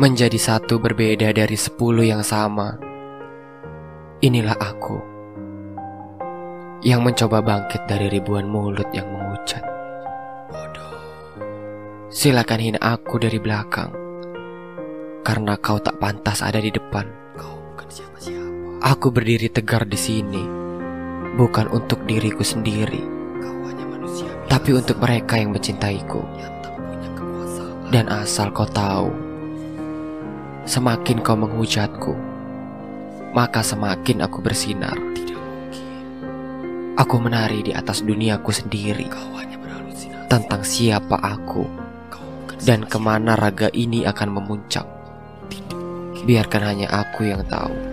menjadi satu berbeda dari sepuluh yang sama. Inilah aku yang mencoba bangkit dari ribuan mulut yang mengucat. Silakan hina aku dari belakang, karena kau tak pantas ada di depan. Aku berdiri tegar di sini, bukan untuk diriku sendiri, tapi untuk mereka yang mencintaiku. Dan asal kau tahu, semakin kau menghujatku, maka semakin aku bersinar. Aku menari di atas duniaku sendiri tentang siapa aku dan ke mana raga ini akan memuncak. Biarkan hanya aku yang tahu.